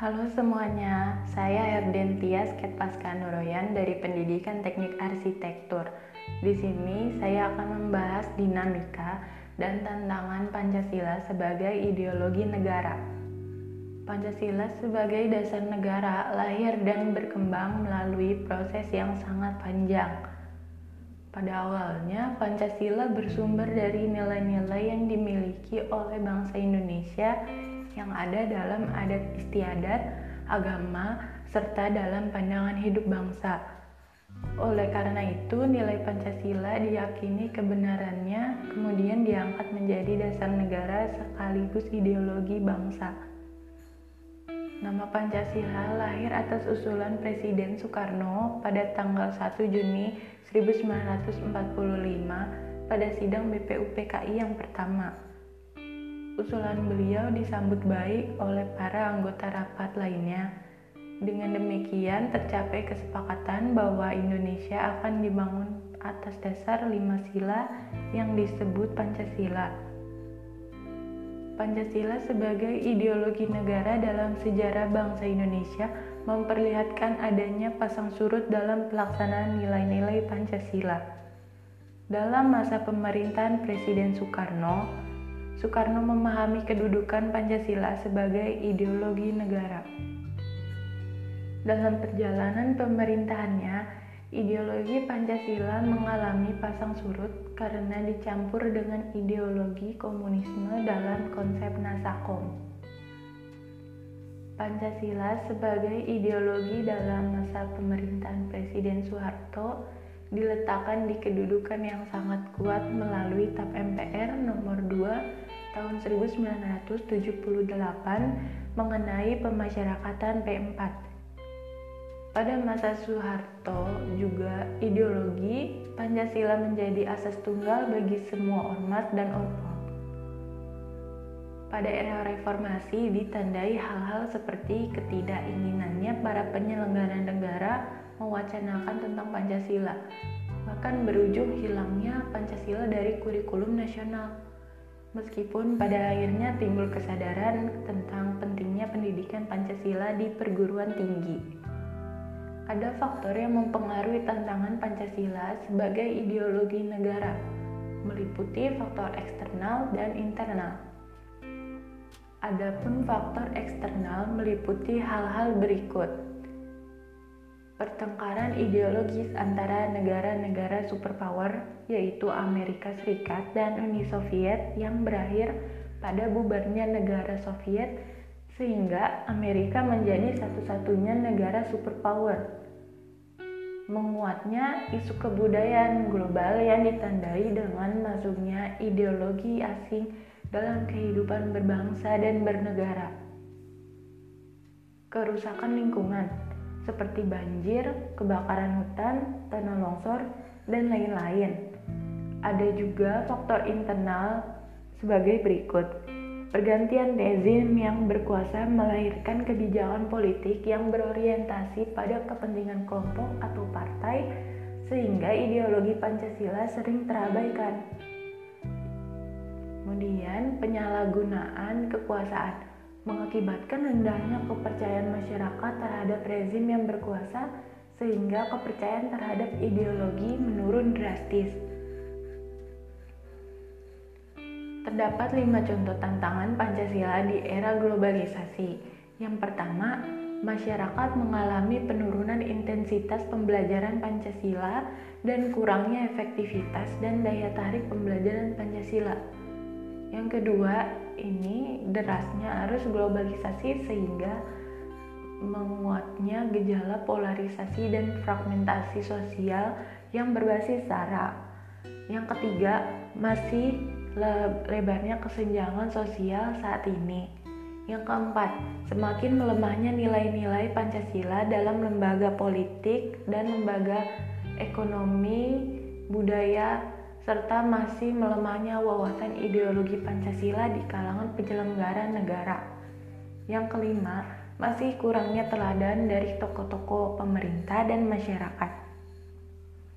Halo semuanya, saya Tias Ketpaska Nuroyan dari Pendidikan Teknik Arsitektur. Di sini saya akan membahas dinamika dan tantangan Pancasila sebagai ideologi negara. Pancasila sebagai dasar negara lahir dan berkembang melalui proses yang sangat panjang. Pada awalnya, Pancasila bersumber dari nilai-nilai yang dimiliki oleh bangsa Indonesia yang ada dalam adat istiadat, agama, serta dalam pandangan hidup bangsa. Oleh karena itu, nilai Pancasila diyakini kebenarannya kemudian diangkat menjadi dasar negara sekaligus ideologi bangsa. Nama Pancasila lahir atas usulan Presiden Soekarno pada tanggal 1 Juni 1945 pada sidang BPUPKI yang pertama. Usulan beliau disambut baik oleh para anggota rapat lainnya. Dengan demikian tercapai kesepakatan bahwa Indonesia akan dibangun atas dasar lima sila yang disebut Pancasila. Pancasila sebagai ideologi negara dalam sejarah bangsa Indonesia memperlihatkan adanya pasang surut dalam pelaksanaan nilai-nilai Pancasila. Dalam masa pemerintahan Presiden Soekarno, Soekarno memahami kedudukan Pancasila sebagai ideologi negara. Dalam perjalanan pemerintahannya, ideologi Pancasila mengalami pasang surut karena dicampur dengan ideologi komunisme dalam konsep Nasakom. Pancasila sebagai ideologi dalam masa pemerintahan Presiden Soeharto diletakkan di kedudukan yang sangat kuat melalui TAP MPR nomor 2 tahun 1978 mengenai pemasyarakatan P4. Pada masa Soeharto juga ideologi Pancasila menjadi asas tunggal bagi semua ormas dan ormas. Pada era reformasi ditandai hal-hal seperti ketidakinginannya para penyelenggara negara mewacanakan tentang Pancasila, bahkan berujung hilangnya Pancasila dari kurikulum nasional. Meskipun pada akhirnya timbul kesadaran tentang pentingnya pendidikan Pancasila di perguruan tinggi. Ada faktor yang mempengaruhi tantangan Pancasila sebagai ideologi negara, meliputi faktor eksternal dan internal. Adapun faktor eksternal meliputi hal-hal berikut pertengkaran ideologis antara negara-negara superpower yaitu Amerika Serikat dan Uni Soviet yang berakhir pada bubarnya negara Soviet sehingga Amerika menjadi satu-satunya negara superpower. Menguatnya isu kebudayaan global yang ditandai dengan masuknya ideologi asing dalam kehidupan berbangsa dan bernegara. Kerusakan lingkungan seperti banjir, kebakaran hutan, tanah longsor, dan lain-lain. Ada juga faktor internal sebagai berikut. Pergantian rezim yang berkuasa melahirkan kebijakan politik yang berorientasi pada kepentingan kelompok atau partai sehingga ideologi Pancasila sering terabaikan. Kemudian penyalahgunaan kekuasaan mengakibatkan rendahnya kepercayaan masyarakat terhadap rezim yang berkuasa sehingga kepercayaan terhadap ideologi menurun drastis. Terdapat lima contoh tantangan Pancasila di era globalisasi. Yang pertama, masyarakat mengalami penurunan intensitas pembelajaran Pancasila dan kurangnya efektivitas dan daya tarik pembelajaran Pancasila. Yang kedua, ini derasnya arus globalisasi sehingga menguatnya gejala polarisasi dan fragmentasi sosial yang berbasis sara. Yang ketiga, masih lebarnya kesenjangan sosial saat ini. Yang keempat, semakin melemahnya nilai-nilai Pancasila dalam lembaga politik dan lembaga ekonomi, budaya, serta masih melemahnya wawasan ideologi Pancasila di kalangan penyelenggara negara. Yang kelima, masih kurangnya teladan dari tokoh-tokoh pemerintah dan masyarakat.